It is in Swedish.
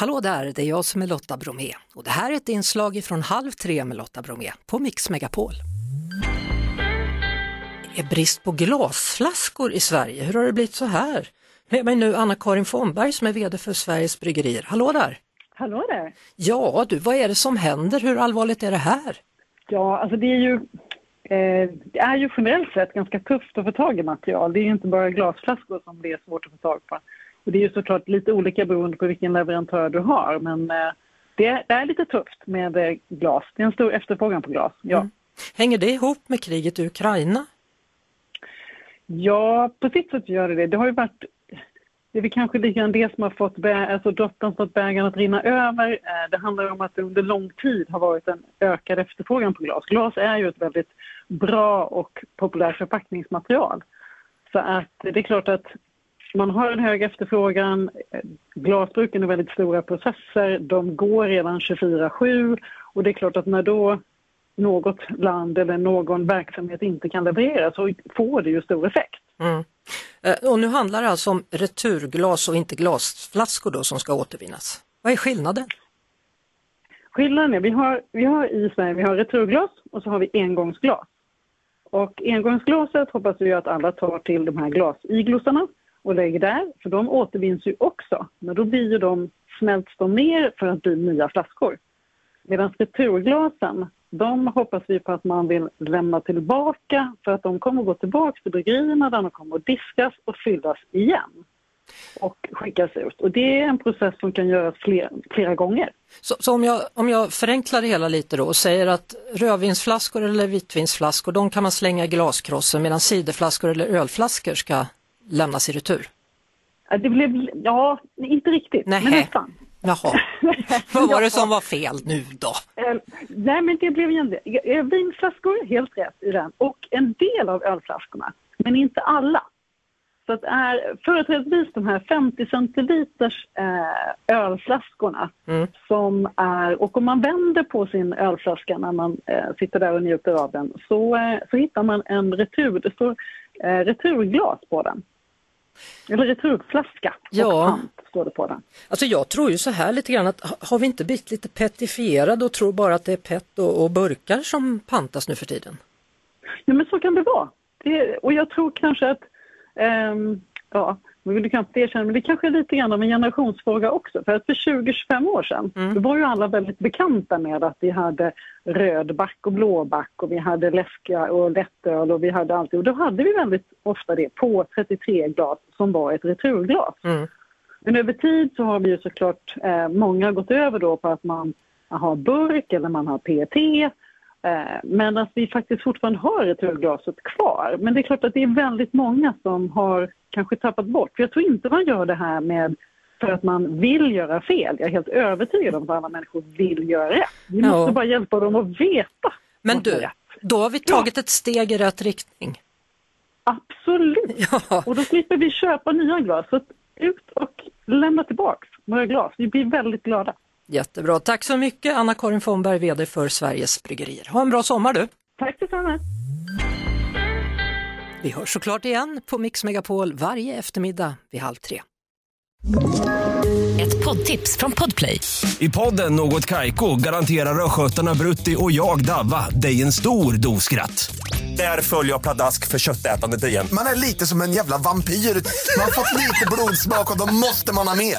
Hallå där, det är jag som är Lotta Bromé och det här är ett inslag från Halv tre med Lotta Bromé på Mix Megapol. Det är brist på glasflaskor i Sverige, hur har det blivit så här? Med mig nu Anna-Karin Fomberg som är VD för Sveriges Bryggerier. Hallå där! Hallå där! Ja du, vad är det som händer? Hur allvarligt är det här? Ja, alltså det är ju eh, det är ju generellt sett ganska tufft att få tag i material. Det är ju inte bara glasflaskor som det är svårt att få tag på. Och det är ju såklart lite olika beroende på vilken leverantör du har men eh, det, det, är lite tufft med eh, glas. Det är en stor efterfrågan på glas, ja. Mm. Hänger det ihop med kriget i Ukraina? Ja, på sitt sätt gör det det. Det har ju varit det är väl kanske lite grann det som har fått alltså droppen fått bägaren att rinna över. Eh, det handlar om att det under lång tid har varit en ökad efterfrågan på glas. Glas är ju ett väldigt bra och populärt förpackningsmaterial. Så att det är klart att man har en hög efterfrågan. Glasbruken är väldigt stora processer. De går redan 24-7 och det är klart att när då något land eller någon verksamhet inte kan leverera så får det ju stor effekt. Mm. Eh, och nu handlar det alltså om returglas och inte glasflaskor då som ska återvinnas. Vad är skillnaden? Skillnaden är, vi har, vi har i Sverige vi har returglas och så har vi engångsglas. Och engångsglaset hoppas vi att alla tar till de här glasiglosarna och lägger där, för de återvinns ju också. Men då blir ju de, smälts de ner för att bli nya flaskor. Medan returglasen, de hoppas vi på att man vill lämna tillbaka för att de kommer gå tillbaka till bryggerierna där de kommer att diskas och fyllas igen och skickas ut. Och det är en process som kan göras fler, flera gånger. Så, så, om, jag, om jag förenklar det hela lite då och säger att rödvinsflaskor eller vitvinsflaskor de kan man slänga i glaskrossen medan ciderflaskor eller ölflaskor ska lämnas i retur? Det blev, ja, inte riktigt, Nähe. men nästan. Jaha, vad var det som var fel nu då? Eh, nej men det blev ju vinflaskor, helt rätt i den. Och en del av ölflaskorna, men inte alla. Så att är företrädesvis de här 50 centiliters eh, ölflaskorna mm. som är, och om man vänder på sin ölflaska när man eh, sitter där och njuter av den så, eh, så hittar man en retur, det står eh, returglas på den. Eller returflaska ja. och pant står det på den. Alltså jag tror ju så här lite grann att har vi inte blivit lite petifierade och tror bara att det är pet och, och burkar som pantas nu för tiden? Ja men så kan det vara. Det, och jag tror kanske att um, ja, man vill knappt erkänna, men det kanske är lite grann av en generationsfråga också. För att för 20-25 år sedan, mm. då var ju alla väldigt bekanta med att vi hade rödback och blåback och vi hade läska och lättöl och vi hade allt. Och då hade vi väldigt ofta det på 33 glas som var ett returglas. Mm. Men över tid så har vi ju såklart, eh, många gått över då på att man har burk eller man har PET men att vi faktiskt fortfarande har returglaset kvar. Men det är klart att det är väldigt många som har kanske tappat bort. För jag tror inte man gör det här med för att man vill göra fel. Jag är helt övertygad om att alla människor vill göra rätt. Vi ja. måste bara hjälpa dem att veta. Men du, då har vi tagit ja. ett steg i rätt riktning. Absolut! Ja. Och då slipper vi köpa nya glas. Så ut och lämna tillbaka våra glas. Vi blir väldigt glada. Jättebra. Tack så mycket Anna-Karin Fonberg, VD för Sveriges Bryggerier. Ha en bra sommar du! Tack detsamma! Vi hörs såklart igen på Mix Megapol varje eftermiddag vid halv tre. Ett poddtips från Podplay. I podden Något Kaiko garanterar östgötarna Brutti och jag, Davva, dig en stor dos skratt. Där följer jag pladask för köttätandet igen. Man är lite som en jävla vampyr. Man har fått lite blodsmak och då måste man ha mer.